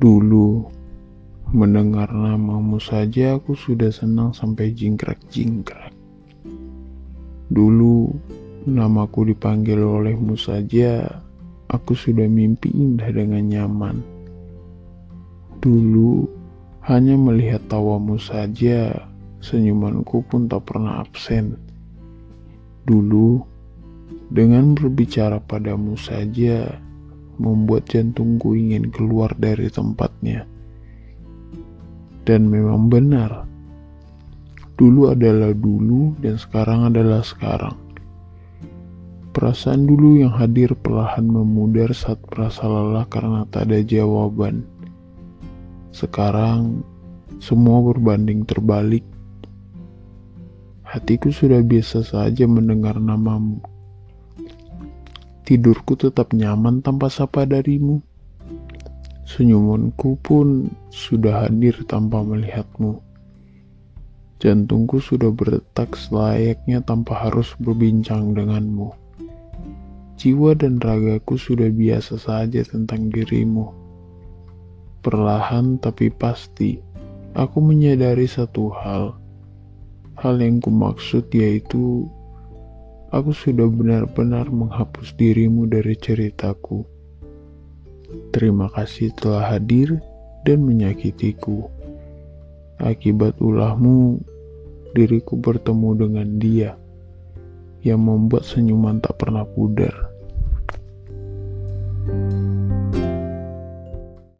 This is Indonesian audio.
Dulu, mendengar namamu saja aku sudah senang sampai jingkrak-jingkrak. Dulu, namaku dipanggil olehmu saja, aku sudah mimpi indah dengan nyaman. Dulu, hanya melihat tawamu saja, senyumanku pun tak pernah absen. Dulu, dengan berbicara padamu saja, membuat jantungku ingin keluar dari tempatnya. Dan memang benar, dulu adalah dulu dan sekarang adalah sekarang. Perasaan dulu yang hadir perlahan memudar saat merasa lelah karena tak ada jawaban. Sekarang, semua berbanding terbalik. Hatiku sudah biasa saja mendengar namamu Tidurku tetap nyaman tanpa sapa darimu. Senyumanku pun sudah hadir tanpa melihatmu. Jantungku sudah berdetak selayaknya tanpa harus berbincang denganmu. Jiwa dan ragaku sudah biasa saja tentang dirimu. Perlahan tapi pasti, aku menyadari satu hal. Hal yang kumaksud yaitu aku sudah benar-benar menghapus dirimu dari ceritaku. Terima kasih telah hadir dan menyakitiku. Akibat ulahmu, diriku bertemu dengan dia yang membuat senyuman tak pernah pudar.